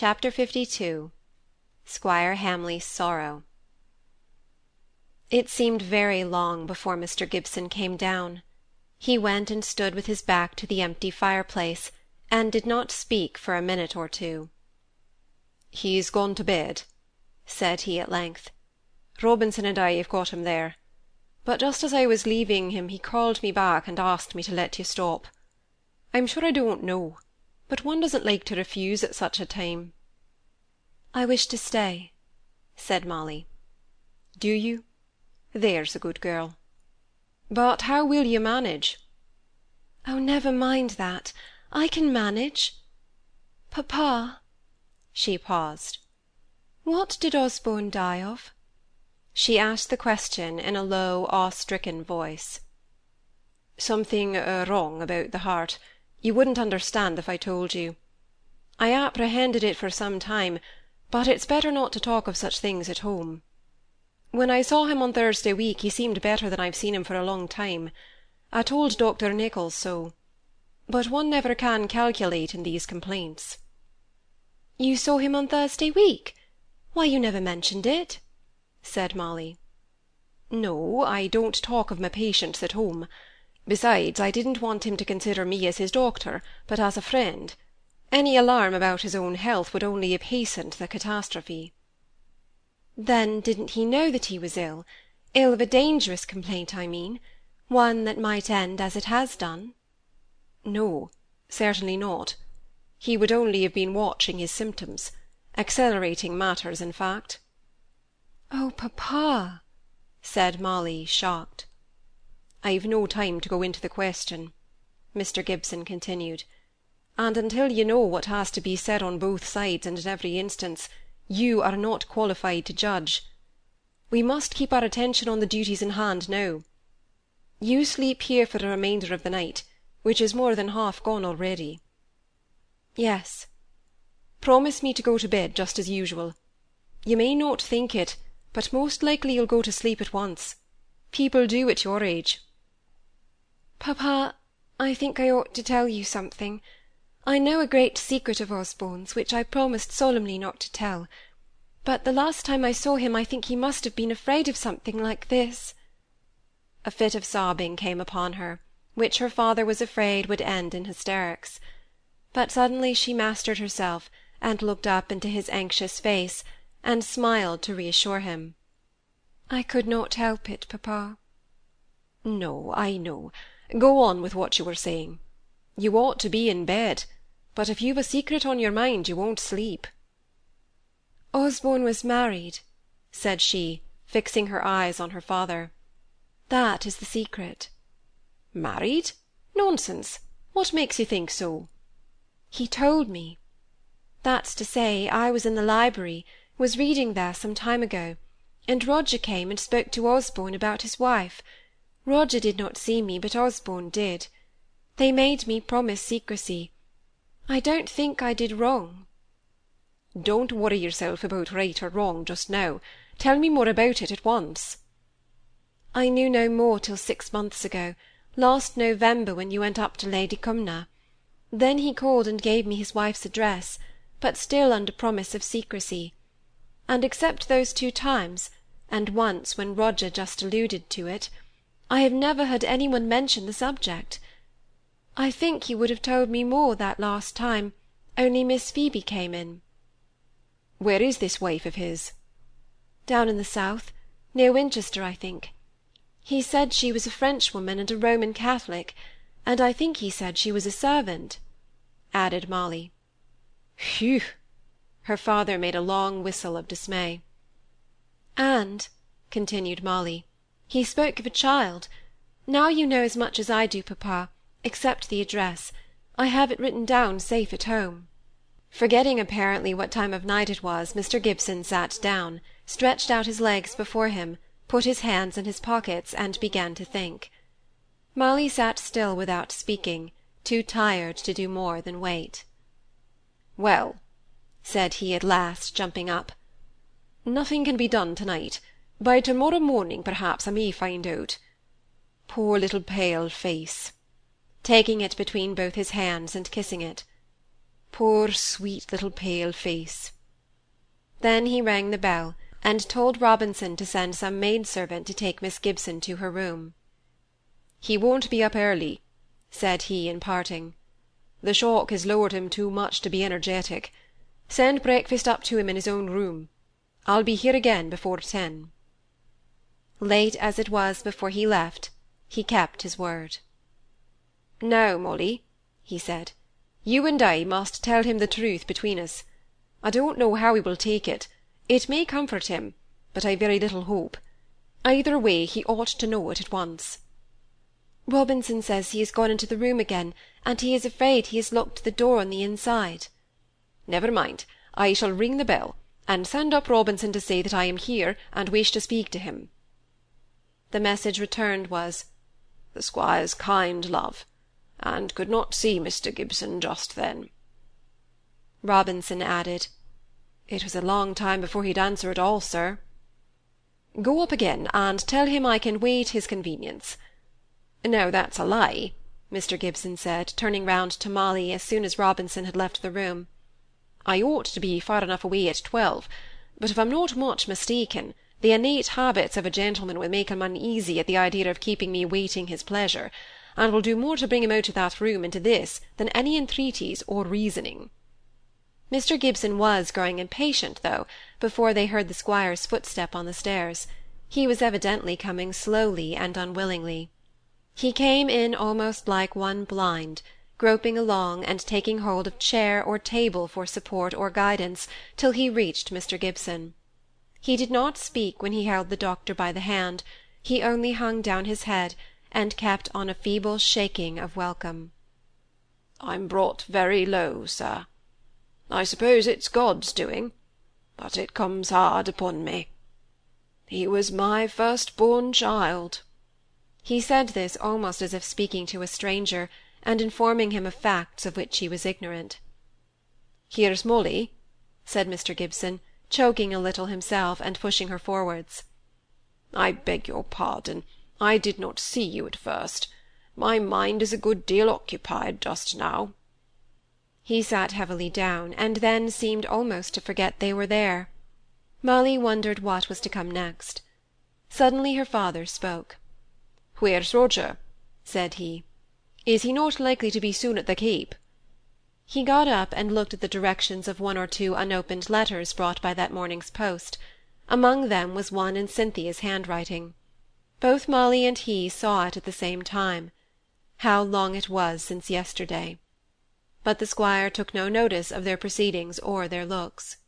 Chapter LII Squire Hamley's Sorrow It seemed very long before Mr. Gibson came down. He went and stood with his back to the empty fireplace, and did not speak for a minute or two. "He's gone to bed," said he at length. "Robinson and I have got him there. But just as I was leaving him he called me back and asked me to let you stop. I'm sure I don't know but one doesn't like to refuse at such a time." "I wish to stay," said Molly. "Do you? There's a good girl. But how will you manage?" "Oh, never mind that. I can manage. Papa" she paused "what did Osborne die of?" She asked the question in a low, awe stricken voice. "Something uh, wrong about the heart. You wouldn't understand if I told you. I apprehended it for some time, but it's better not to talk of such things at home. When I saw him on Thursday week he seemed better than I've seen him for a long time. I told Dr. Nicholls so. But one never can calculate in these complaints." "You saw him on Thursday week? Why, you never mentioned it," said Molly. "No, I don't talk of my patients at home. Besides, I didn't want him to consider me as his doctor, but as a friend. Any alarm about his own health would only have hastened the catastrophe." "Then didn't he know that he was ill? Ill of a dangerous complaint, I mean one that might end as it has done?" "No, certainly not. He would only have been watching his symptoms accelerating matters, in fact." "Oh, papa!" said Molly, shocked. "I've no time to go into the question," Mr. Gibson continued, "and until you know what has to be said on both sides and in every instance, you are not qualified to judge. We must keep our attention on the duties in hand now. You sleep here for the remainder of the night, which is more than half gone already." "Yes." "Promise me to go to bed just as usual. You may not think it, but most likely you'll go to sleep at once. People do at your age. Papa, I think I ought to tell you something. I know a great secret of Osborne's, which I promised solemnly not to tell. But the last time I saw him I think he must have been afraid of something like this." A fit of sobbing came upon her, which her father was afraid would end in hysterics. But suddenly she mastered herself, and looked up into his anxious face, and smiled to reassure him. I could not help it, papa. No, I know. Go on with what you were saying. You ought to be in bed, but if you've a secret on your mind you won't sleep." "Osborne was married," said she, fixing her eyes on her father. "That is the secret." "Married? Nonsense! What makes you think so?" "He told me. That's to say, I was in the library, was reading there some time ago, and Roger came and spoke to Osborne about his wife. Roger did not see me, but Osborne did. They made me promise secrecy. I don't think I did wrong." "Don't worry yourself about right or wrong just now. Tell me more about it at once." "I knew no more till six months ago, last November, when you went up to Lady Cumnor. Then he called and gave me his wife's address, but still under promise of secrecy. And except those two times, and once when Roger just alluded to it, I have never heard anyone mention the subject. I think he would have told me more that last time, only Miss Phoebe came in." "Where is this wife of his?" "Down in the south, near Winchester, I think. He said she was a Frenchwoman and a Roman Catholic, and I think he said she was a servant," added Molly. Phew! Her father made a long whistle of dismay. "And," continued Molly. He spoke of a child. Now you know as much as I do, papa, except the address. I have it written down safe at home." Forgetting apparently what time of night it was, Mr. Gibson sat down, stretched out his legs before him, put his hands in his pockets, and began to think. Molly sat still without speaking, too tired to do more than wait. "Well," said he at last, jumping up, "nothing can be done tonight. By tomorrow morning, perhaps, I may find out. Poor little pale face!" taking it between both his hands and kissing it. Poor sweet little pale face. Then he rang the bell, and told Robinson to send some maid servant to take Miss Gibson to her room. He won't be up early, said he in parting. The shock has lowered him too much to be energetic. Send breakfast up to him in his own room. I'll be here again before ten. Late as it was before he left, he kept his word. Now, Molly, he said, you and I must tell him the truth between us. I don't know how he will take it. It may comfort him, but I very little hope. Either way, he ought to know it at once. Robinson says he has gone into the room again, and he is afraid he has locked the door on the inside. Never mind. I shall ring the bell, and send up Robinson to say that I am here, and wish to speak to him. The message returned was, The squire's kind love and could not see Mr. Gibson just then. Robinson added, It was a long time before he'd answer at all, sir. Go up again, and tell him I can wait his convenience. No, that's a lie, Mr. Gibson said, turning round to Molly as soon as Robinson had left the room. I ought to be far enough away at twelve, but if I'm not much mistaken, the innate habits of a gentleman will make him uneasy at the idea of keeping me waiting his pleasure, and will do more to bring him out of that room into this than any entreaties or reasoning. Mr. Gibson was growing impatient, though, before they heard the squire's footstep on the stairs. He was evidently coming slowly and unwillingly. He came in almost like one blind, groping along and taking hold of chair or table for support or guidance till he reached Mr. Gibson. He did not speak when he held the doctor by the hand, he only hung down his head and kept on a feeble shaking of welcome. I'm brought very low, sir. I suppose it's God's doing, but it comes hard upon me. He was my first-born child. He said this almost as if speaking to a stranger, and informing him of facts of which he was ignorant. Here's Molly, said Mr. Gibson, choking a little himself, and pushing her forwards. I beg your pardon. I did not see you at first. My mind is a good deal occupied just now. He sat heavily down, and then seemed almost to forget they were there. Molly wondered what was to come next. Suddenly her father spoke. Where's Roger? said he. Is he not likely to be soon at the Cape? He got up and looked at the directions of one or two unopened letters brought by that morning's post. Among them was one in Cynthia's handwriting. Both Molly and he saw it at the same time. How long it was since yesterday! But the squire took no notice of their proceedings or their looks.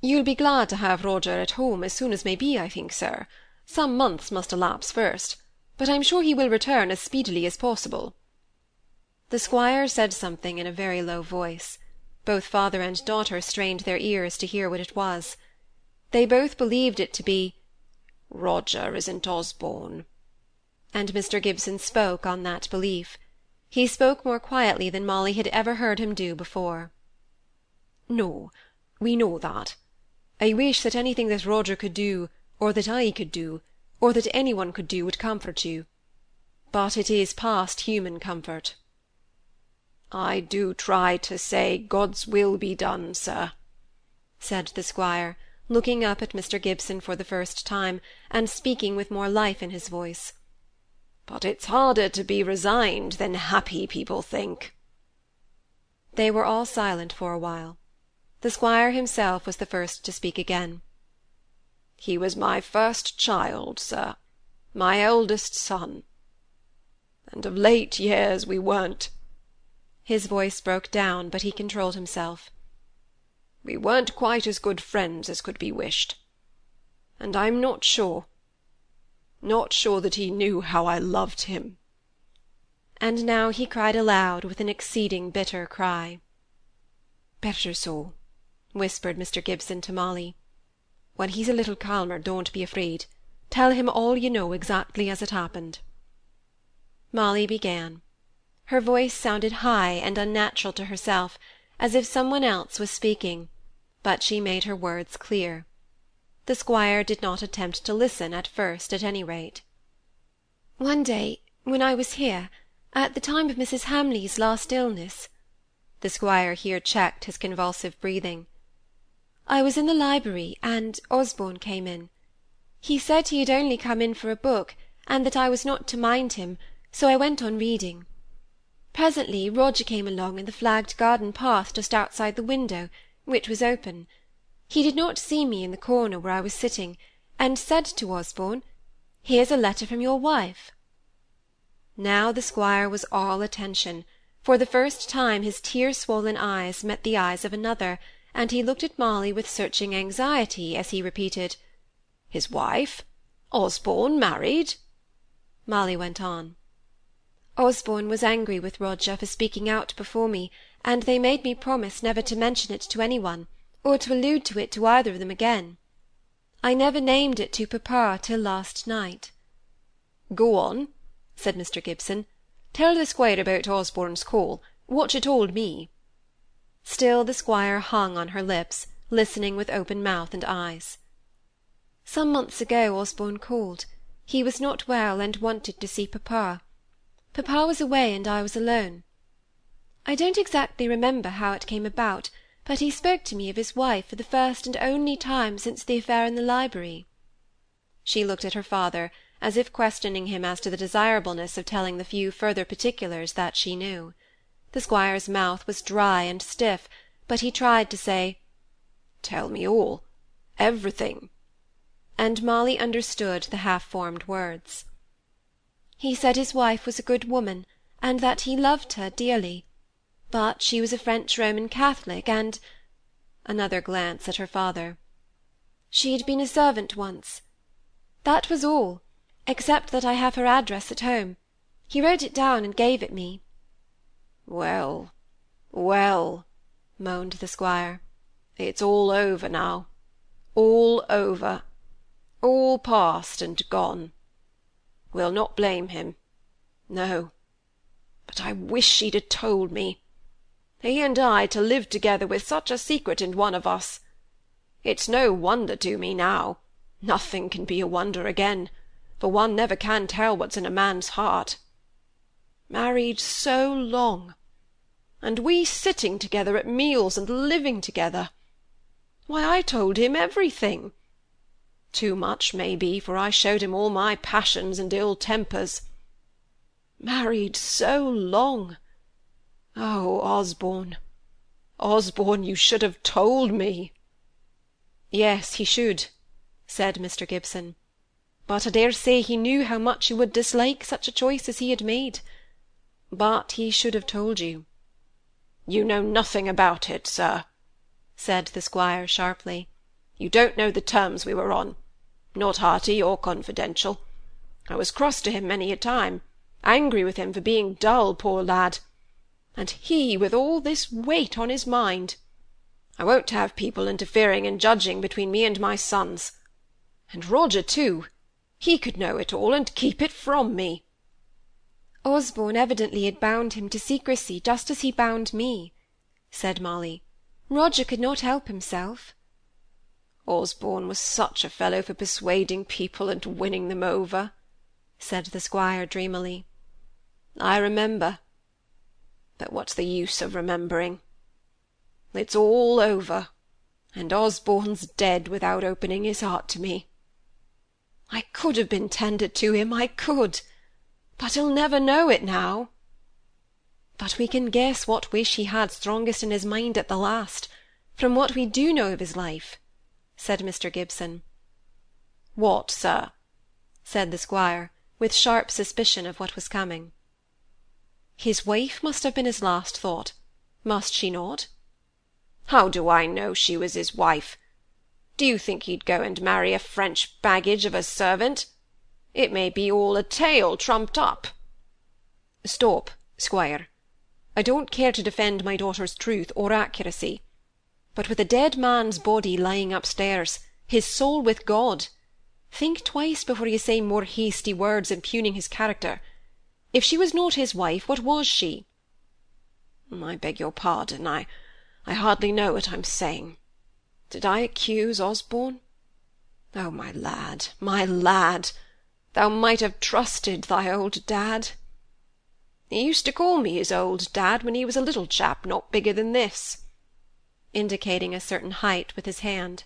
You'll be glad to have Roger at home as soon as may be, I think, sir. Some months must elapse first, but I'm sure he will return as speedily as possible. The squire said something in a very low voice. Both father and daughter strained their ears to hear what it was. They both believed it to be Roger isn't Osborne. And Mr. Gibson spoke on that belief. He spoke more quietly than Molly had ever heard him do before. No, we know that. I wish that anything that Roger could do, or that I could do, or that any one could do, would comfort you. But it is past human comfort. I do try to say God's will be done, sir, said the squire, looking up at Mr. Gibson for the first time, and speaking with more life in his voice. But it's harder to be resigned than happy people think. They were all silent for a while. The squire himself was the first to speak again. He was my first child, sir, my eldest son. And of late years we weren't. His voice broke down, but he controlled himself. We weren't quite as good friends as could be wished. And I'm not sure, not sure that he knew how I loved him. And now he cried aloud with an exceeding bitter cry. Better so, whispered Mr. Gibson to Molly. When he's a little calmer, don't be afraid. Tell him all you know exactly as it happened. Molly began. Her voice sounded high and unnatural to herself, as if some one else was speaking but she made her words clear. The squire did not attempt to listen at first, at any rate. One day, when I was here, at the time of Mrs. Hamley's last illness, The squire here checked his convulsive breathing. I was in the library, and Osborne came in. He said he had only come in for a book, and that I was not to mind him, so I went on reading. Presently Roger came along in the flagged garden path just outside the window, which was open. He did not see me in the corner where I was sitting, and said to Osborne, Here's a letter from your wife. Now the squire was all attention. For the first time his tear-swollen eyes met the eyes of another, and he looked at Molly with searching anxiety as he repeated, "His wife? Osborne married?" Molly went on. Osborne was angry with Roger for speaking out before me, and they made me promise never to mention it to any one, or to allude to it to either of them again. I never named it to papa till last night. Go on, said Mr. Gibson. Tell the squire about Osborne's call, what you told me. Still the squire hung on her lips, listening with open mouth and eyes. Some months ago Osborne called. He was not well, and wanted to see papa. Papa was away, and I was alone. I don't exactly remember how it came about, but he spoke to me of his wife for the first and only time since the affair in the library. She looked at her father, as if questioning him as to the desirableness of telling the few further particulars that she knew. The squire's mouth was dry and stiff, but he tried to say, Tell me all, everything. And Molly understood the half-formed words. He said his wife was a good woman, and that he loved her dearly. But she was a French Roman Catholic, and another glance at her father. She had been a servant once. That was all, except that I have her address at home. He wrote it down and gave it me. Well, well, moaned the squire, it's all over now. All over. All past and gone. We'll not blame him. No. But I wish she'd ha' told me. He and I to live together with such a secret in one of us. It's no wonder to me now. Nothing can be a wonder again for one never can tell what's in a man's heart. Married so long, and we sitting together at meals and living together. Why, I told him everything. Too much, maybe, for I showed him all my passions and ill tempers. Married so long. Oh, Osborne, Osborne, you should have told me. Yes, he should, said Mr. Gibson but I dare say he knew how much you would dislike such a choice as he had made. But he should have told you. You know nothing about it, sir, said the squire sharply. You don't know the terms we were on. Not hearty or confidential. I was cross to him many a time, angry with him for being dull, poor lad. And he with all this weight on his mind. I won't have people interfering and judging between me and my sons. And Roger, too. He could know it all, and keep it from me. Osborne evidently had bound him to secrecy, just as he bound me, said Molly. Roger could not help himself. Osborne was such a fellow for persuading people and winning them over, said the squire dreamily. I remember. But what's the use of remembering? It's all over, and Osborne's dead without opening his heart to me. I could have been tender to him, I could, but he'll never know it now. But we can guess what wish he had strongest in his mind at the last, from what we do know of his life, said Mr. Gibson. What, sir? said the squire, with sharp suspicion of what was coming. His wife must have been his last thought, must she not? How do I know she was his wife? Do you think he'd go and marry a French baggage of a servant? It may be all a tale trumped up. Stop, squire. I don't care to defend my daughter's truth or accuracy. But with a dead man's body lying upstairs, his soul with God, think twice before you say more hasty words impugning his character. If she was not his wife, what was she? I beg your pardon. I I hardly know what I'm saying. Did I accuse Osborne? Oh, my lad, my lad, thou might have trusted thy old dad. He used to call me his old dad when he was a little chap not bigger than this," indicating a certain height with his hand.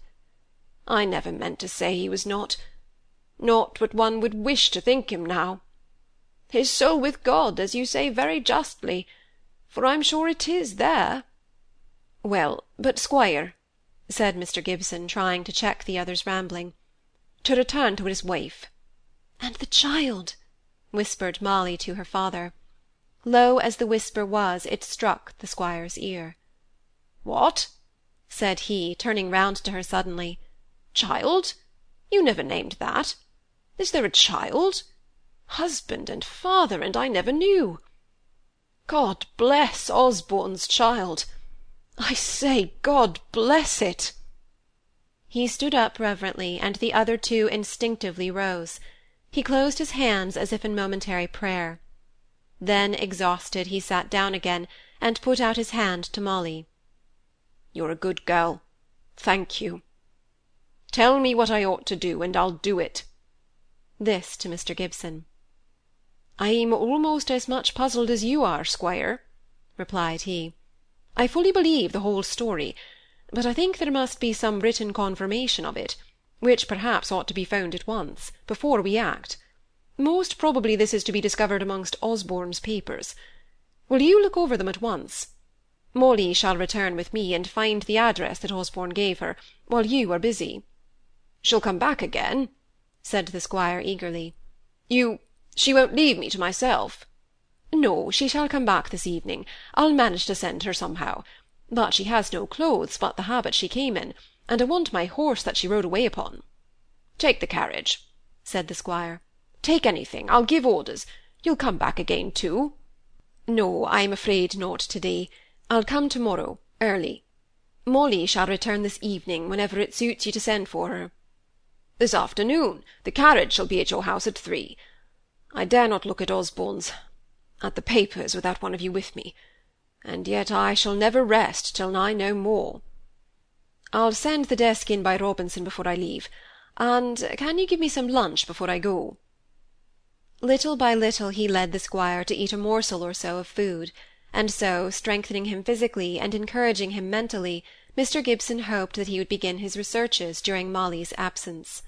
"I never meant to say he was not not what one would wish to think him now. His soul with God, as you say very justly, for I'm sure it is there." "Well, but, squire," said Mr. Gibson, trying to check the other's rambling, "to return to his wife." "And the child," whispered Molly to her father. Low as the whisper was, it struck the squire's ear. "What!" Said he, turning round to her suddenly. "Child? You never named that. Is there a child? Husband and father, and I never knew. God bless Osborne's child! I say, God bless it!" He stood up reverently, and the other two instinctively rose. He closed his hands as if in momentary prayer. Then, exhausted, he sat down again, and put out his hand to Molly. "You're a good girl. Thank you. Tell me what I ought to do, and I'll do it." This to Mr. Gibson. "I'm almost as much puzzled as you are, squire," replied he. "I fully believe the whole story, but I think there must be some written confirmation of it, which perhaps ought to be found at once, before we act. Most probably this is to be discovered amongst Osborne's papers. Will you look over them at once? Molly shall return with me and find the address that Osborne gave her, while you are busy." "She'll come back again?" said the squire eagerly. "You she won't leave me to myself?" "No, she shall come back this evening. I'll manage to send her somehow. But she has no clothes but the habit she came in, and I want my horse that she rode away upon." "Take the carriage," said the squire. Take anything, I'll give orders. You'll come back again too." "No, I'm afraid not to-day. I'll come to-morrow, early. Molly shall return this evening, whenever it suits you to send for her." "This afternoon. The carriage shall be at your house at three. I dare not look at Osborne's at the papers, without one of you with me. And yet I shall never rest till I know more. I'll send the desk in by Robinson before I leave. And can you give me some lunch before I go?" Little by little he led the squire to eat a morsel or so of food, and so, strengthening him physically and encouraging him mentally, Mr. Gibson hoped that he would begin his researches during Molly's absence.